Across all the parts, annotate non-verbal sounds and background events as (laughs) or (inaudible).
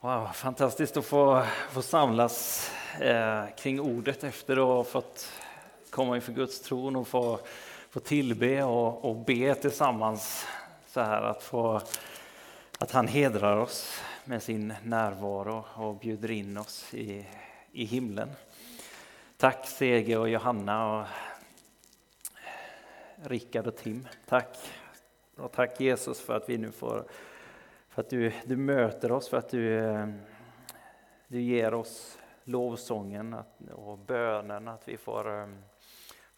Wow, fantastiskt att få, få samlas eh, kring ordet efter att ha fått komma inför Guds tron och få, få tillbe och, och be tillsammans. Så här, att, få, att han hedrar oss med sin närvaro och bjuder in oss i, i himlen. Tack Sege och Johanna och Rickard och Tim. Tack. Och tack Jesus för att vi nu får för att du, du möter oss, för att du, eh, du ger oss lovsången och bönen, att vi får eh,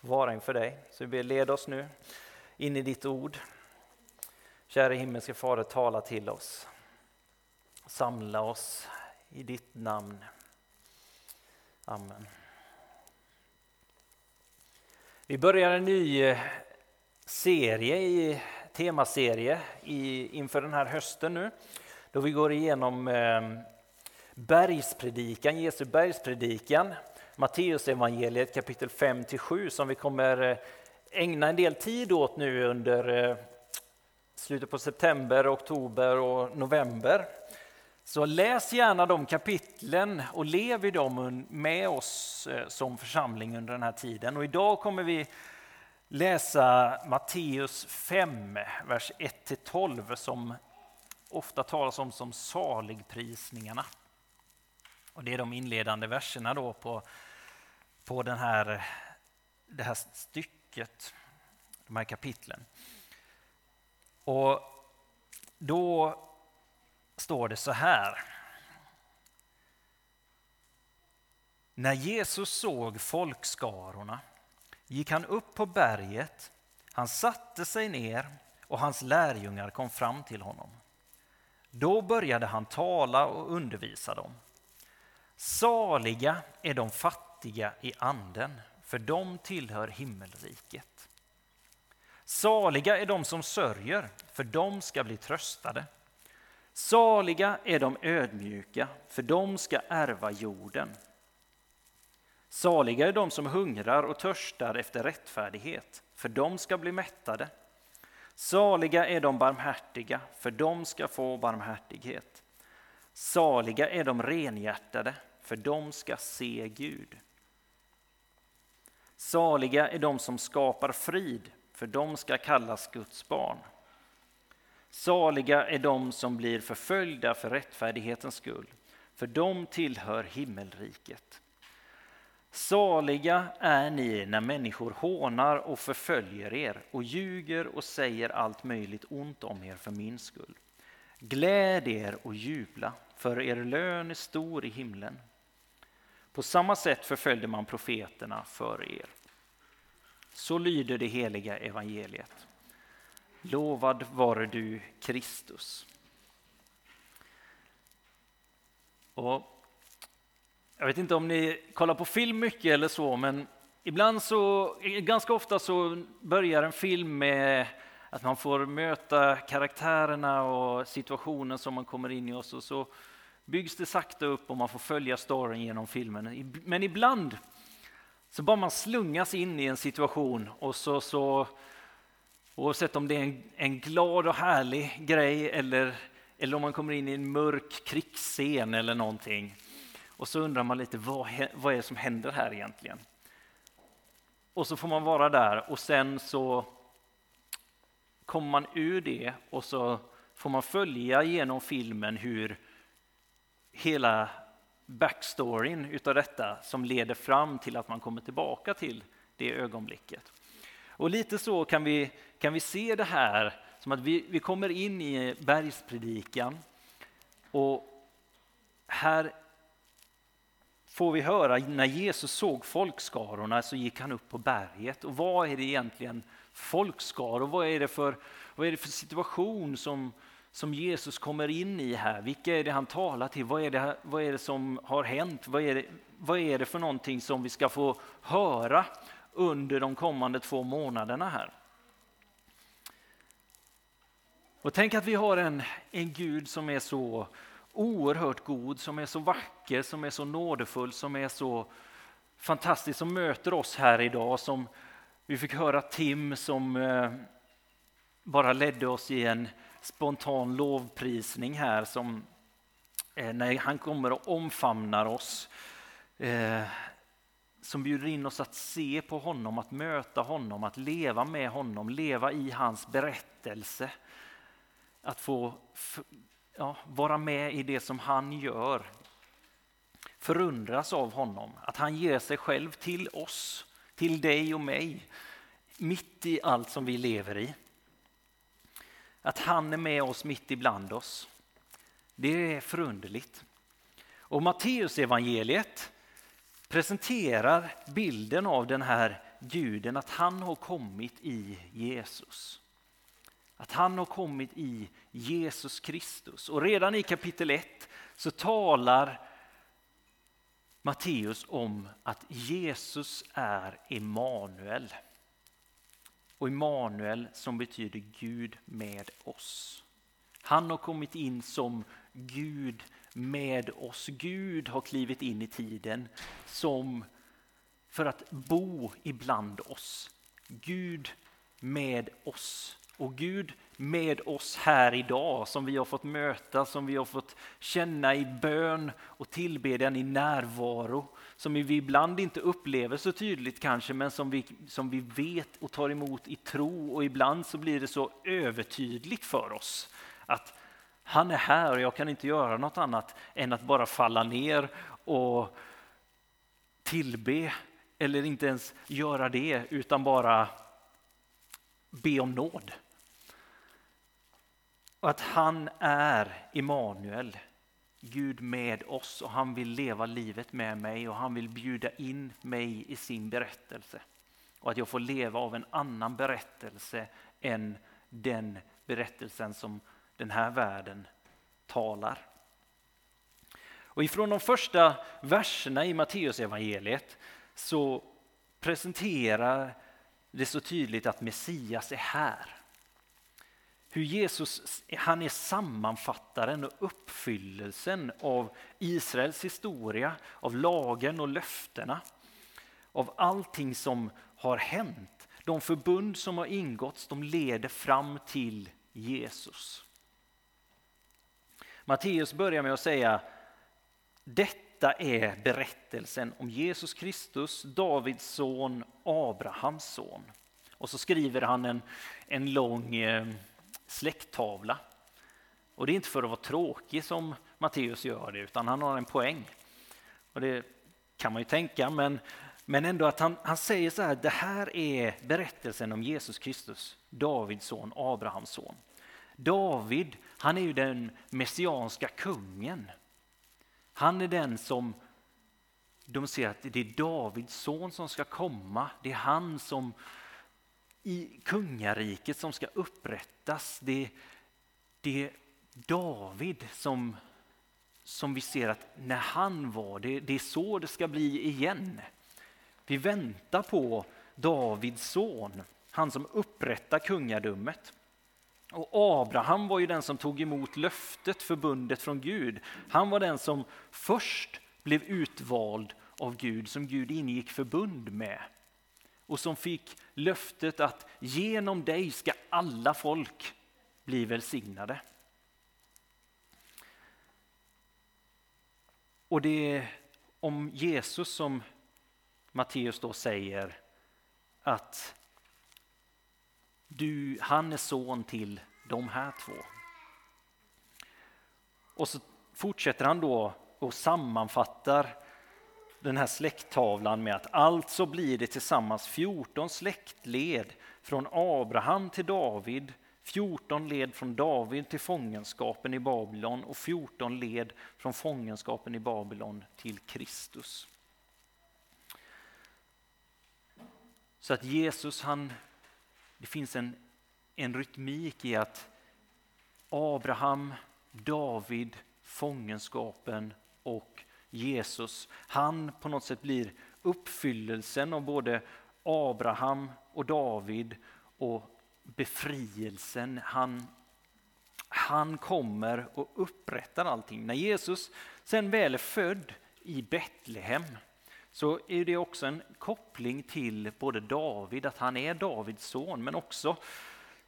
vara inför dig. Så vi ber, led oss nu in i ditt ord. Kära himmelske Fader, tala till oss. Samla oss i ditt namn. Amen. Vi börjar en ny eh, serie i temaserie i, inför den här hösten nu, då vi går igenom eh, bergspredikan, Jesu bergspredikan, Matteusevangeliet kapitel 5-7 som vi kommer eh, ägna en del tid åt nu under eh, slutet på september, oktober och november. Så läs gärna de kapitlen och lev i dem med oss eh, som församling under den här tiden. Och idag kommer vi läsa Matteus 5, vers 1-12 som ofta talas om som saligprisningarna. Och det är de inledande verserna då på, på den här, det här stycket, de här kapitlen. Och då står det så här. När Jesus såg folkskarorna gick han upp på berget, han satte sig ner och hans lärjungar kom fram till honom. Då började han tala och undervisa dem. Saliga är de fattiga i anden, för de tillhör himmelriket. Saliga är de som sörjer, för de ska bli tröstade. Saliga är de ödmjuka, för de ska ärva jorden. Saliga är de som hungrar och törstar efter rättfärdighet, för de ska bli mättade. Saliga är de barmhärtiga, för de ska få barmhärtighet. Saliga är de renhjärtade, för de ska se Gud. Saliga är de som skapar frid, för de ska kallas Guds barn. Saliga är de som blir förföljda för rättfärdighetens skull, för de tillhör himmelriket. Saliga är ni när människor hånar och förföljer er och ljuger och säger allt möjligt ont om er för min skull. Gläd er och jubla, för er lön är stor i himlen. På samma sätt förföljde man profeterna för er. Så lyder det heliga evangeliet. Lovad vare du, Kristus. Och jag vet inte om ni kollar på film mycket eller så, men ibland så, ganska ofta så börjar en film med att man får möta karaktärerna och situationen som man kommer in i och så, så byggs det sakta upp och man får följa storyn genom filmen. Men ibland så bara man slungas in i en situation och så, så oavsett om det är en, en glad och härlig grej eller, eller om man kommer in i en mörk krigsscen eller någonting och så undrar man lite vad, vad är det som händer här egentligen? Och så får man vara där och sen så kommer man ur det och så får man följa genom filmen hur hela backstoryn utav detta som leder fram till att man kommer tillbaka till det ögonblicket. Och lite så kan vi, kan vi se det här som att vi, vi kommer in i bergspredikan och här får vi höra när Jesus såg folkskarorna så gick han upp på berget. Och vad är det egentligen folkskaror? Vad är det för, vad är det för situation som, som Jesus kommer in i här? Vilka är det han talar till? Vad är det, vad är det som har hänt? Vad är, det, vad är det för någonting som vi ska få höra under de kommande två månaderna här? Och tänk att vi har en, en Gud som är så oerhört god, som är så vacker, som är så nådefull, som är så fantastisk, som möter oss här idag. Som vi fick höra Tim som eh, bara ledde oss i en spontan lovprisning här som, eh, när han kommer och omfamnar oss, eh, som bjuder in oss att se på honom, att möta honom, att leva med honom, leva i hans berättelse. Att få ja, vara med i det som han gör. Förundras av honom, att han ger sig själv till oss, till dig och mig, mitt i allt som vi lever i. Att han är med oss mitt ibland oss. Det är förunderligt. Och Matteusevangeliet presenterar bilden av den här guden, att han har kommit i Jesus. Att han har kommit i Jesus Kristus. Och redan i kapitel 1 så talar Matteus om att Jesus är Emanuel. Och Emanuel som betyder Gud med oss. Han har kommit in som Gud med oss. Gud har klivit in i tiden som för att bo ibland oss. Gud med oss. Och Gud med oss här idag som vi har fått möta, som vi har fått känna i bön och tillbedjan i närvaro. Som vi ibland inte upplever så tydligt kanske men som vi, som vi vet och tar emot i tro och ibland så blir det så övertydligt för oss att han är här och jag kan inte göra något annat än att bara falla ner och tillbe eller inte ens göra det utan bara be om nåd. Och att han är Immanuel, Gud med oss och han vill leva livet med mig och han vill bjuda in mig i sin berättelse. Och att jag får leva av en annan berättelse än den berättelsen som den här världen talar. Och ifrån de första verserna i Matteusevangeliet så presenterar det så tydligt att Messias är här. Hur Jesus han är sammanfattaren och uppfyllelsen av Israels historia, av lagen och löftena. Av allting som har hänt. De förbund som har ingåtts de leder fram till Jesus. Matteus börjar med att säga detta är berättelsen om Jesus Kristus, Davids son, Abrahams son. Och så skriver han en, en lång eh, släkttavla. Och det är inte för att vara tråkig som Matteus gör det, utan han har en poäng. Och det kan man ju tänka, men, men ändå att han, han säger så här, det här är berättelsen om Jesus Kristus, Davids son, Abrahams son. David, han är ju den messianska kungen. Han är den som de ser att det är Davids son som ska komma. Det är han som i kungariket som ska upprättas. Det, det är David som, som vi ser att när han var, det, det är så det ska bli igen. Vi väntar på Davids son, han som upprättar kungadömet. Och Abraham var ju den som tog emot löftet, förbundet från Gud. Han var den som först blev utvald av Gud, som Gud ingick förbund med. Och som fick löftet att genom dig ska alla folk bli välsignade. Och det är om Jesus som Matteus då säger att du, han är son till de här två. Och så fortsätter han då och sammanfattar den här släkttavlan med att alltså blir det tillsammans 14 släktled från Abraham till David, 14 led från David till fångenskapen i Babylon och 14 led från fångenskapen i Babylon till Kristus. Så att Jesus, han, det finns en en rytmik i att Abraham, David, fångenskapen och Jesus, han på något sätt blir uppfyllelsen av både Abraham och David och befrielsen. Han, han kommer och upprättar allting. När Jesus sen väl är född i Betlehem så är det också en koppling till både David, att han är Davids son, men också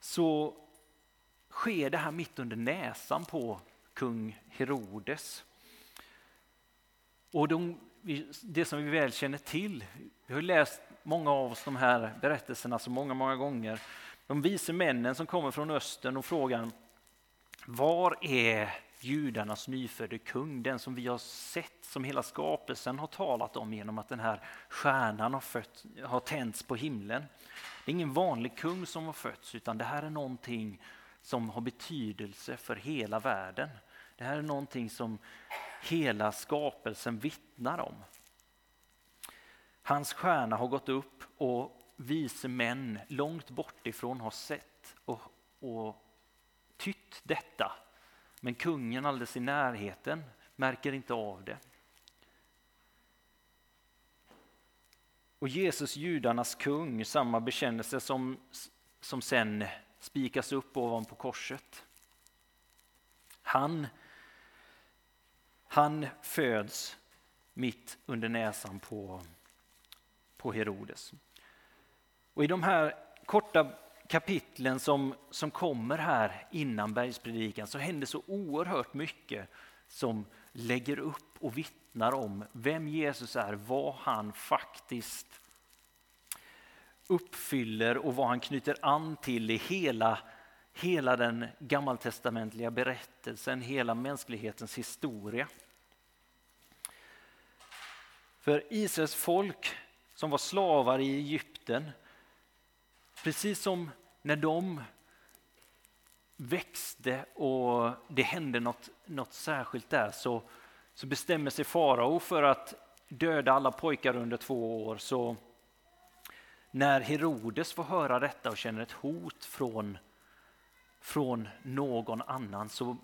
så sker det här mitt under näsan på kung Herodes. Och de, det som vi väl känner till, vi har läst många av oss de här berättelserna så många, många gånger. De vise männen som kommer från östern och frågar var är judarnas nyfödde kung, den som vi har sett, som hela skapelsen har talat om genom att den här stjärnan har, fött, har tänts på himlen. Det är ingen vanlig kung som har fötts, utan det här är någonting som har betydelse för hela världen. Det här är någonting som hela skapelsen vittnar om. Hans stjärna har gått upp och vise män långt bortifrån har sett och, och tytt detta. Men kungen alldeles i närheten märker inte av det. Och Jesus, judarnas kung, samma bekännelse som, som sen spikas upp ovanpå korset. Han, han föds mitt under näsan på, på Herodes. Och I de här korta kapitlen som, som kommer här innan bergspredikan så händer så oerhört mycket som lägger upp och vittnar om vem Jesus är, vad han faktiskt uppfyller och vad han knyter an till i hela, hela den gammaltestamentliga berättelsen, hela mänsklighetens historia. För Israels folk som var slavar i Egypten, precis som när de växte och det hände något, något särskilt där så, så bestämmer sig farao för att döda alla pojkar under två år. Så när Herodes får höra detta och känner ett hot från, från någon annan så,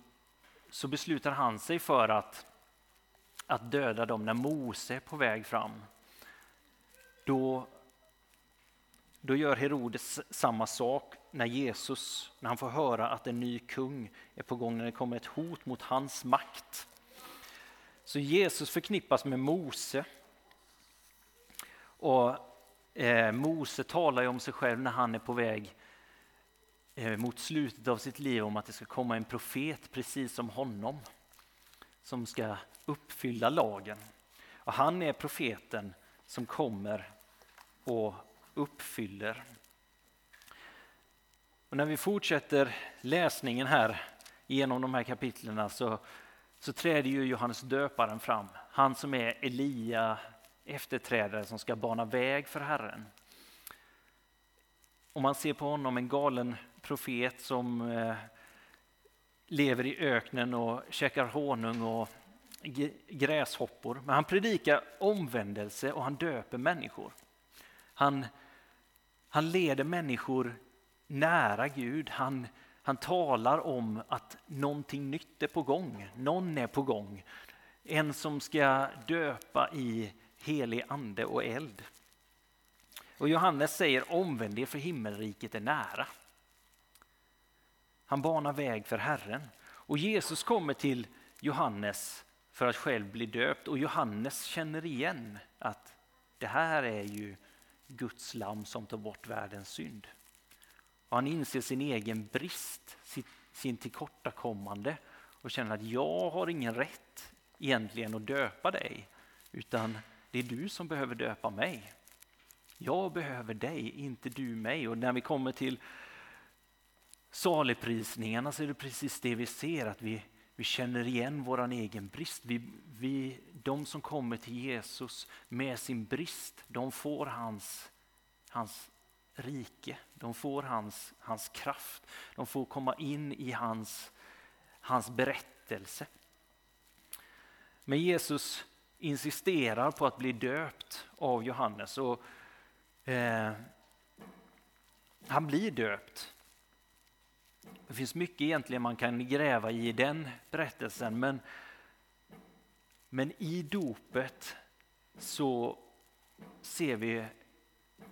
så beslutar han sig för att, att döda dem när Mose är på väg fram. Då då gör Herodes samma sak när Jesus, när han får höra att en ny kung är på gång, när det kommer ett hot mot hans makt. Så Jesus förknippas med Mose. Och eh, Mose talar ju om sig själv när han är på väg eh, mot slutet av sitt liv om att det ska komma en profet precis som honom som ska uppfylla lagen. Och han är profeten som kommer och uppfyller. Och när vi fortsätter läsningen här genom de här kapitlen så, så träder ju Johannes döparen fram. Han som är Elia, efterträdare som ska bana väg för Herren. Och man ser på honom en galen profet som eh, lever i öknen och käkar honung och gräshoppor. Men han predikar omvändelse och han döper människor. Han han leder människor nära Gud. Han, han talar om att någonting nytt är på gång. Någon är på gång. En som ska döpa i helig ande och eld. Och Johannes säger omvänd er för himmelriket är nära. Han banar väg för Herren. Och Jesus kommer till Johannes för att själv bli döpt och Johannes känner igen att det här är ju Guds lam som tar bort världens synd. Och han inser sin egen brist, sin tillkortakommande och känner att jag har ingen rätt egentligen att döpa dig, utan det är du som behöver döpa mig. Jag behöver dig, inte du mig. Och när vi kommer till saligprisningarna så är det precis det vi ser, att vi, vi känner igen vår egen brist. Vi, vi, de som kommer till Jesus med sin brist, de får hans, hans rike. De får hans, hans kraft. De får komma in i hans, hans berättelse. Men Jesus insisterar på att bli döpt av Johannes. Och, eh, han blir döpt. Det finns mycket egentligen man kan gräva i den berättelsen men, men i dopet så ser vi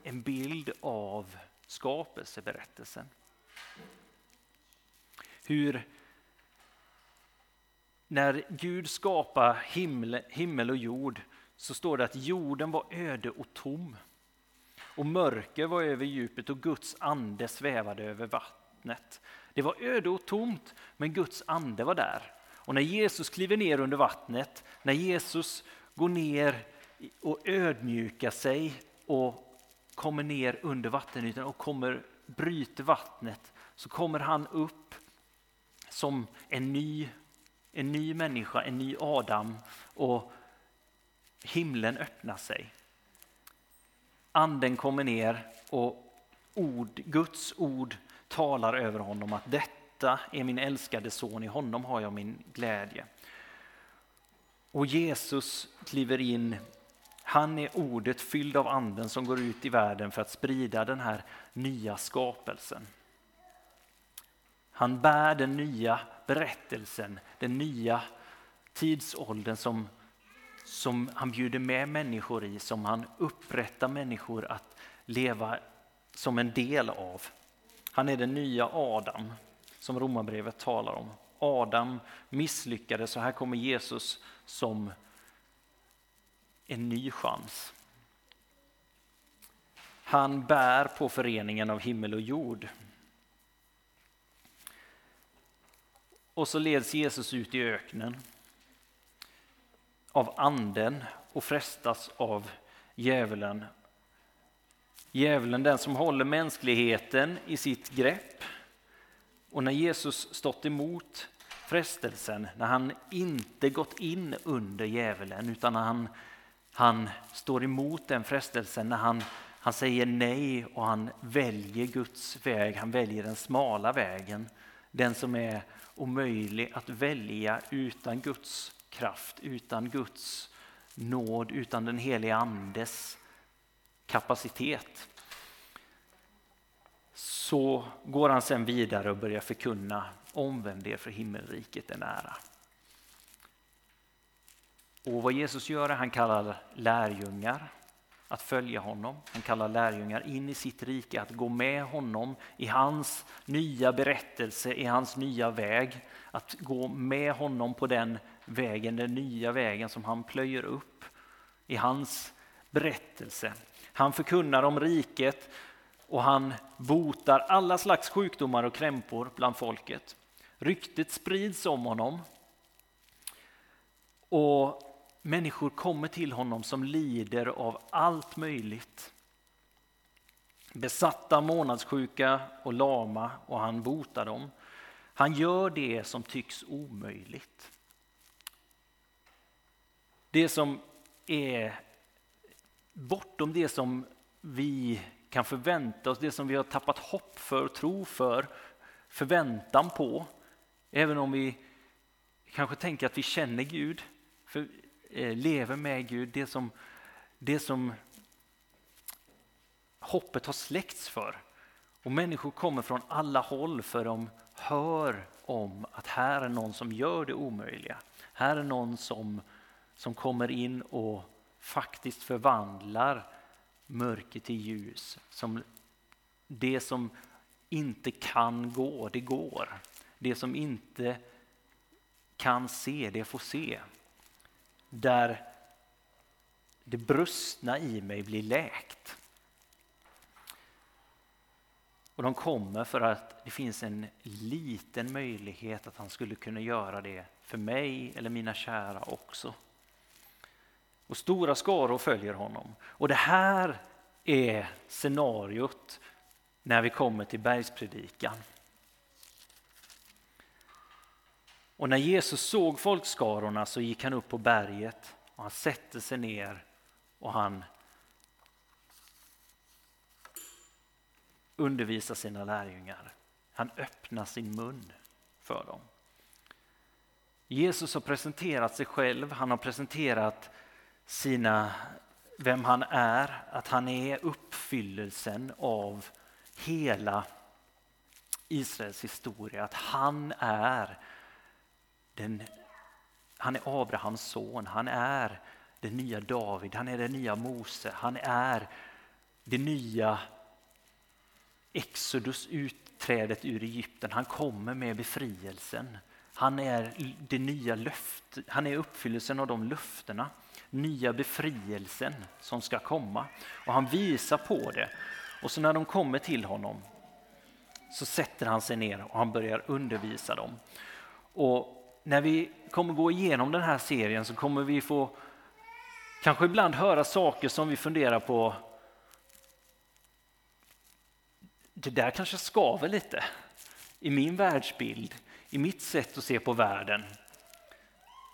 en bild av skapelseberättelsen. Hur när Gud skapar himmel, himmel och jord så står det att jorden var öde och tom. Och mörker var över djupet och Guds ande svävade över vattnet. Det var öde och tomt, men Guds ande var där. Och när Jesus kliver ner under vattnet, när Jesus går ner och ödmjukar sig och kommer ner under vattenytan och kommer bryter vattnet så kommer han upp som en ny, en ny människa, en ny Adam och himlen öppnar sig. Anden kommer ner och ord, Guds ord talar över honom att detta är min älskade son, i honom har jag min glädje. Och Jesus kliver in, han är ordet fylld av anden som går ut i världen för att sprida den här nya skapelsen. Han bär den nya berättelsen, den nya tidsåldern som, som han bjuder med människor i, som han upprättar människor att leva som en del av. Han är den nya Adam som Romarbrevet talar om. Adam misslyckades så här kommer Jesus som en ny chans. Han bär på föreningen av himmel och jord. Och så leds Jesus ut i öknen av anden och frestas av djävulen. Djävulen den som håller mänskligheten i sitt grepp. Och när Jesus stått emot frestelsen, när han inte gått in under djävulen utan han, han står emot den frestelsen, när han, han säger nej och han väljer Guds väg, han väljer den smala vägen, den som är omöjlig att välja utan Guds kraft, utan Guds nåd, utan den helige Andes kapacitet. Så går han sen vidare och börjar förkunna omvänd er för himmelriket är nära. Och vad Jesus gör är han kallar lärjungar att följa honom. Han kallar lärjungar in i sitt rike, att gå med honom i hans nya berättelse, i hans nya väg. Att gå med honom på den vägen, den nya vägen som han plöjer upp i hans berättelse. Han förkunnar om riket och han botar alla slags sjukdomar och krämpor bland folket. Ryktet sprids om honom. Och Människor kommer till honom som lider av allt möjligt. Besatta, månadssjuka och lama och han botar dem. Han gör det som tycks omöjligt. Det som är bortom det som vi kan förvänta oss, det som vi har tappat hopp för, tro för, förväntan på. Även om vi kanske tänker att vi känner Gud. För Eh, lever med Gud, det som, det som hoppet har släckts för. Och människor kommer från alla håll för de hör om att här är någon som gör det omöjliga. Här är någon som, som kommer in och faktiskt förvandlar mörker till ljus. Som det som inte kan gå, det går. Det som inte kan se, det får se där det brustna i mig blir läkt. Och de kommer för att det finns en liten möjlighet att han skulle kunna göra det för mig eller mina kära också. Och stora skaror följer honom. Och det här är scenariot när vi kommer till bergspredikan. Och när Jesus såg folkskarorna så gick han upp på berget och han sätter sig ner och han undervisar sina lärjungar. Han öppnar sin mun för dem. Jesus har presenterat sig själv, han har presenterat sina, vem han är, att han är uppfyllelsen av hela Israels historia, att han är den, han är Abrahams son, han är den nya David, han är den nya Mose, han är det nya Exodus, utträdet ur Egypten. Han kommer med befrielsen. Han är det nya löft, han är uppfyllelsen av de löftena. Nya befrielsen som ska komma. Och han visar på det. Och så när de kommer till honom så sätter han sig ner och han börjar undervisa dem. Och när vi kommer gå igenom den här serien så kommer vi få kanske ibland höra saker som vi funderar på. Det där kanske skaver lite i min världsbild, i mitt sätt att se på världen.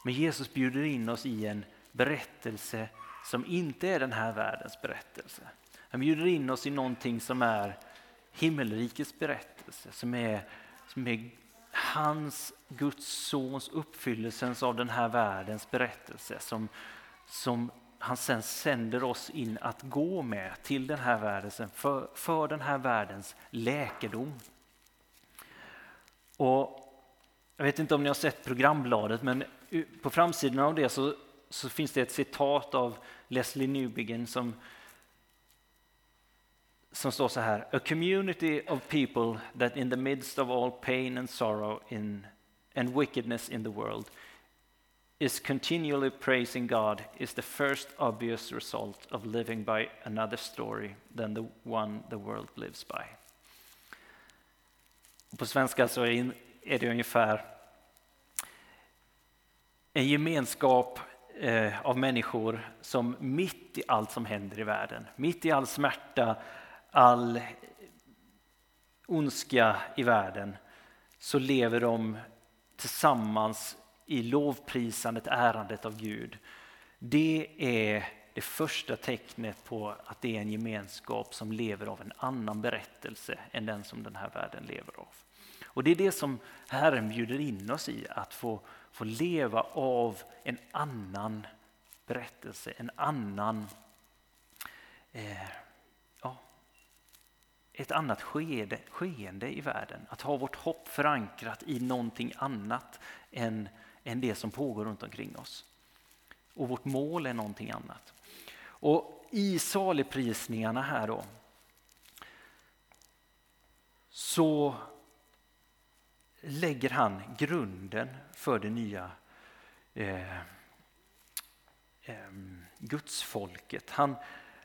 Men Jesus bjuder in oss i en berättelse som inte är den här världens berättelse. Han bjuder in oss i någonting som är himmelrikets berättelse, som är, som är hans, Guds sons uppfyllelsens av den här världens berättelse som, som han sen sänder oss in att gå med till den här världen, för, för den här världens läkedom. Och jag vet inte om ni har sett programbladet, men på framsidan av det så, så finns det ett citat av Leslie Newbigin som, som står så här. A community of people that in the midst of all pain and sorrow in, and wickedness in the world is continually praising God is the first obvious result of living by another story than the one the world lives by. På svenska så är det ungefär en gemenskap eh, av människor som mitt i allt som händer i världen, mitt i all smärta, all ondska i världen, så lever de tillsammans i lovprisandet, ärandet av Gud. Det är det första tecknet på att det är en gemenskap som lever av en annan berättelse än den som den här världen lever av. Och det är det som Herren bjuder in oss i, att få, få leva av en annan berättelse, en annan eh, ja, ett annat skede, skeende i världen. Att ha vårt hopp förankrat i någonting annat än, än det som pågår runt omkring oss. Och vårt mål är någonting annat. Och i saligprisningarna här då så lägger han grunden för det nya eh, eh, gudsfolket. Han,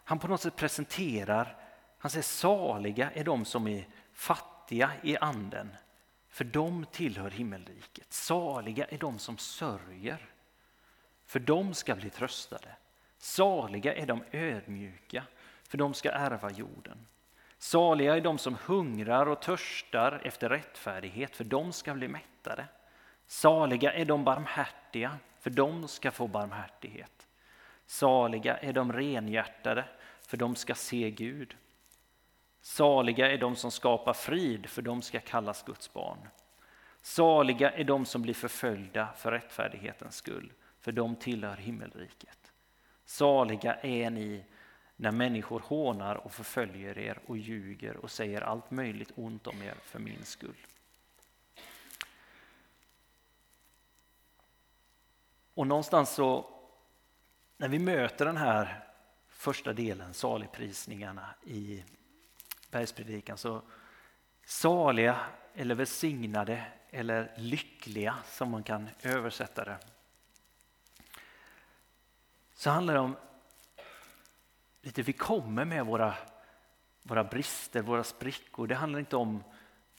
han på något sätt presenterar, han säger saliga är de som är fattiga i anden, för de tillhör himmelriket. Saliga är de som sörjer, för de ska bli tröstade. Saliga är de ödmjuka, för de ska ärva jorden. Saliga är de som hungrar och törstar efter rättfärdighet, för de ska bli mättade. Saliga är de barmhärtiga, för de ska få barmhärtighet. Saliga är de renhjärtade, för de ska se Gud. Saliga är de som skapar frid, för de ska kallas Guds barn. Saliga är de som blir förföljda för rättfärdighetens skull, för de tillhör himmelriket. Saliga är ni när människor hånar och förföljer er och ljuger och säger allt möjligt ont om er för min skull. Och någonstans så, när vi möter den här första delen, saligprisningarna i bergspredikan, så saliga eller välsignade eller lyckliga som man kan översätta det. Så handlar det om lite, vi kommer med våra, våra brister, våra sprickor. Det handlar inte om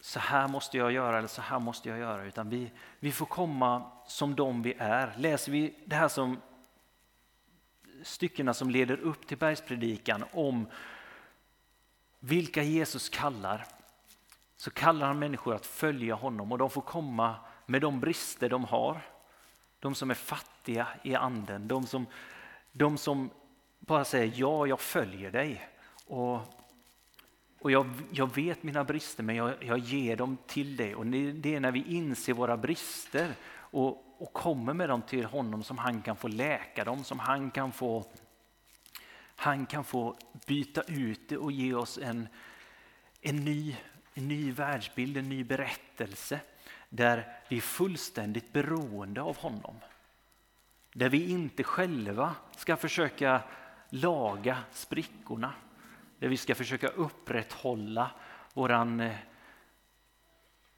så här måste jag göra eller så här måste jag göra, utan vi, vi får komma som de vi är. Läser vi det här som styckena som leder upp till bergspredikan om vilka Jesus kallar, så kallar han människor att följa honom och de får komma med de brister de har. De som är fattiga i anden, de som, de som bara säger ja, jag följer dig. Och, och jag, jag vet mina brister, men jag, jag ger dem till dig. Och det är när vi inser våra brister och, och kommer med dem till honom som han kan få läka dem, som han kan få han kan få byta ut det och ge oss en, en, ny, en ny världsbild, en ny berättelse där vi är fullständigt beroende av honom. Där vi inte själva ska försöka laga sprickorna. Där vi ska försöka upprätthålla våran, eh,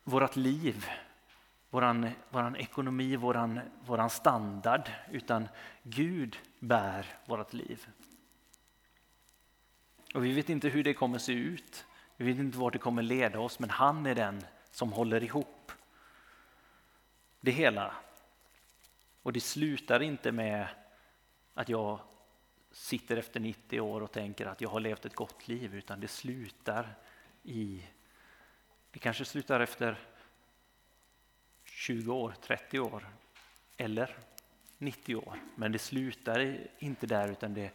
vårat liv, våran, våran ekonomi, våran, våran standard. Utan Gud bär vårt liv. Och vi vet inte hur det kommer se ut. Vi vet inte vart det kommer leda oss, men han är den som håller ihop det hela. Och det slutar inte med att jag sitter efter 90 år och tänker att jag har levt ett gott liv utan det slutar i, det kanske slutar efter 20 år, 30 år eller 90 år. Men det slutar inte där utan det,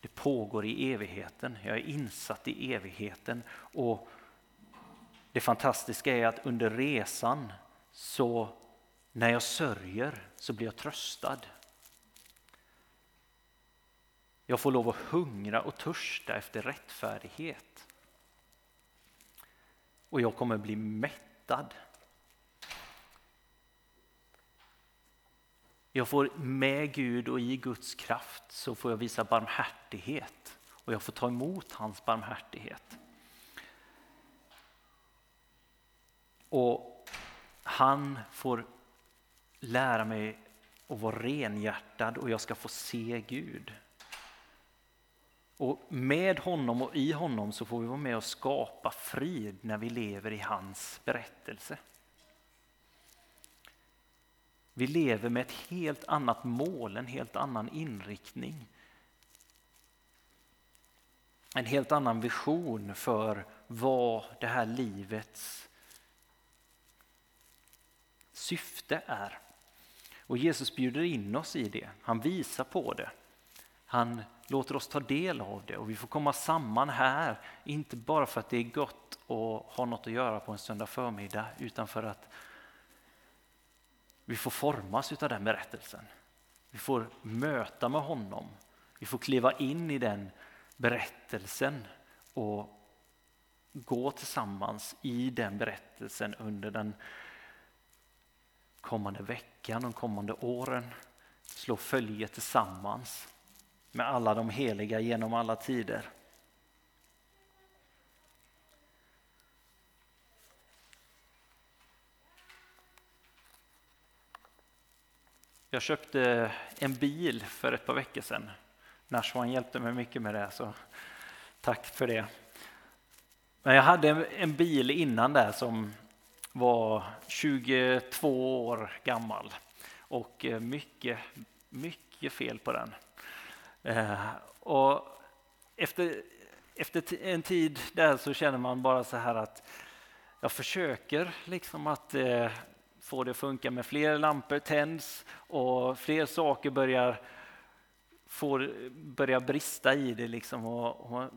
det pågår i evigheten. Jag är insatt i evigheten och det fantastiska är att under resan så när jag sörjer så blir jag tröstad. Jag får lov att hungra och törsta efter rättfärdighet. Och jag kommer bli mättad. Jag får med Gud och i Guds kraft så får jag visa barmhärtighet och jag får ta emot hans barmhärtighet. Och han får lära mig att vara renhjärtad och jag ska få se Gud. Och med honom och i honom så får vi vara med och skapa frid när vi lever i hans berättelse. Vi lever med ett helt annat mål, en helt annan inriktning. En helt annan vision för vad det här livets syfte är. Och Jesus bjuder in oss i det, han visar på det. Han låter oss ta del av det och vi får komma samman här, inte bara för att det är gott att ha något att göra på en söndag förmiddag utan för att vi får formas av den berättelsen. Vi får möta med honom. Vi får kliva in i den berättelsen och gå tillsammans i den berättelsen under den kommande veckan, de kommande åren. Slå följe tillsammans med alla de heliga genom alla tider. Jag köpte en bil för ett par veckor sedan. Nashwan hjälpte mig mycket med det, så tack för det. Men jag hade en bil innan där som var 22 år gammal och eh, mycket, mycket fel på den. Eh, och efter, efter en tid där så känner man bara så här att jag försöker liksom att eh, få det att funka med fler lampor tänds och fler saker börjar, får, börjar brista i det. Liksom och, och,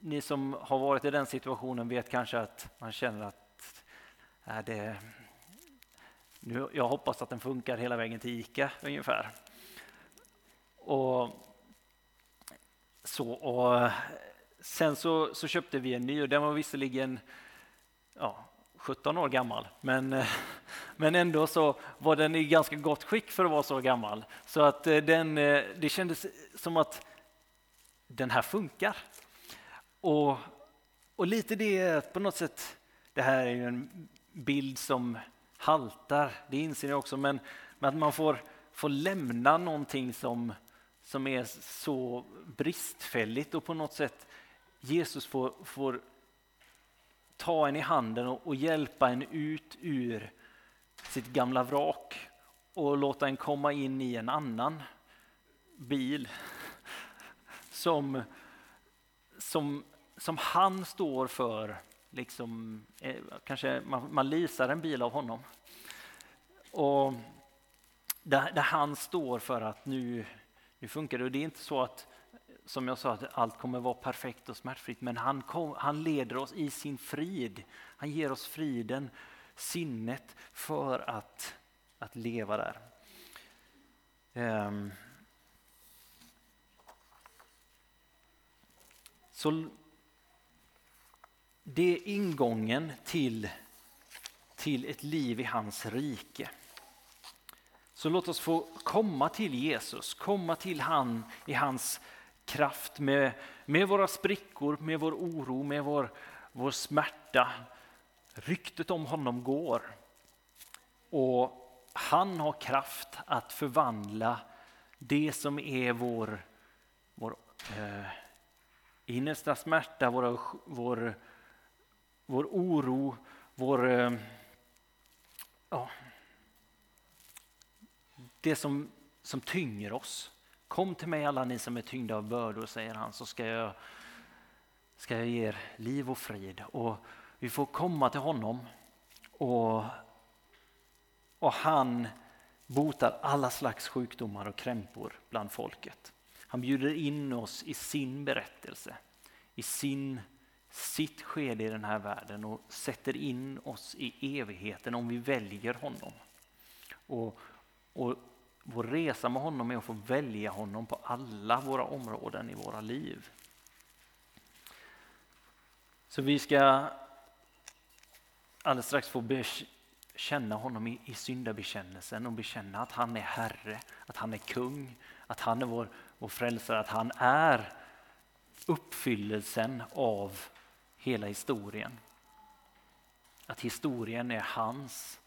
ni som har varit i den situationen vet kanske att man känner att är det, nu, jag hoppas att den funkar hela vägen till ICA ungefär. Och, så, och eh, sen så, så köpte vi en ny och den var visserligen ja, 17 år gammal. Men, eh, (laughs) men ändå så var den i ganska gott skick för att vara så gammal. Så att eh, den, det kändes som att den här funkar. Och, och lite det på något sätt, det här är ju en bild som haltar, det inser jag också, men, men att man får, får lämna någonting som, som är så bristfälligt och på något sätt Jesus får, får ta en i handen och, och hjälpa en ut ur sitt gamla vrak och låta en komma in i en annan bil (laughs) som, som, som han står för. Liksom, eh, kanske man, man lisar en bil av honom. Och där, där han står för att nu, hur funkar det. Och det är inte så att som jag sa, att allt kommer vara perfekt och smärtfritt, men han, kom, han leder oss i sin frid. Han ger oss friden, sinnet för att, att leva där. Um, så det är ingången till, till ett liv i hans rike. Så låt oss få komma till Jesus, komma till han i hans kraft med, med våra sprickor, med vår oro, med vår, vår smärta. Ryktet om honom går. Och han har kraft att förvandla det som är vår, vår eh, innersta smärta, vår, vår, vår oro, vår... Eh, ja, det som, som tynger oss Kom till mig alla ni som är tyngda av bördor, säger han, så ska jag, ska jag ge er liv och frid. Och vi får komma till honom och, och han botar alla slags sjukdomar och krämpor bland folket. Han bjuder in oss i sin berättelse, i sin, sitt skede i den här världen och sätter in oss i evigheten om vi väljer honom. Och, och vår resa med honom är att få välja honom på alla våra områden i våra liv. Så vi ska alldeles strax få känna honom i, i syndabekännelsen och bekänna att han är Herre, att han är kung, att han är vår, vår frälsare, att han är uppfyllelsen av hela historien. Att historien är hans.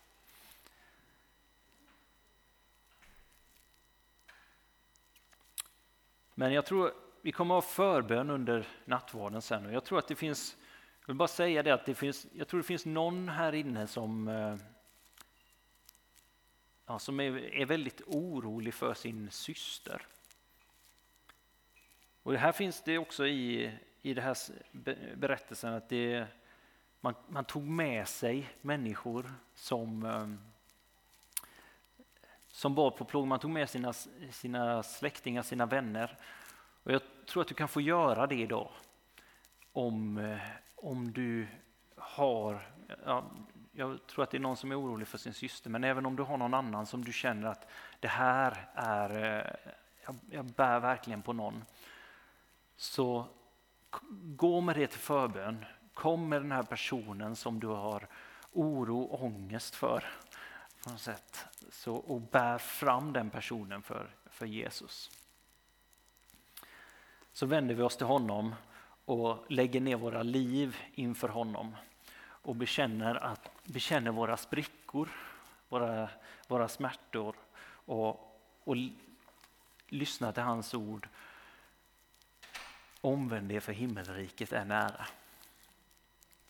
Men jag tror vi kommer att ha förbön under nattvarden sen och jag tror att det finns, jag vill bara säga det att det finns, jag tror det finns någon här inne som eh, ja, som är, är väldigt orolig för sin syster. Och här finns det också i, i den här berättelsen att det, man, man tog med sig människor som, eh, som var på plåg. Man tog med sina, sina släktingar, sina vänner. Och jag tror att du kan få göra det idag. Om, eh, om du har, ja, jag tror att det är någon som är orolig för sin syster, men även om du har någon annan som du känner att det här är, eh, jag, jag bär verkligen på någon. Så gå med det till förbön. Kom med den här personen som du har oro och ångest för. På något sätt. Så, och bär fram den personen för, för Jesus. Så vänder vi oss till honom och lägger ner våra liv inför honom och bekänner, att, bekänner våra sprickor, våra, våra smärtor och, och lyssnar till hans ord. Omvänd er för himmelriket är nära.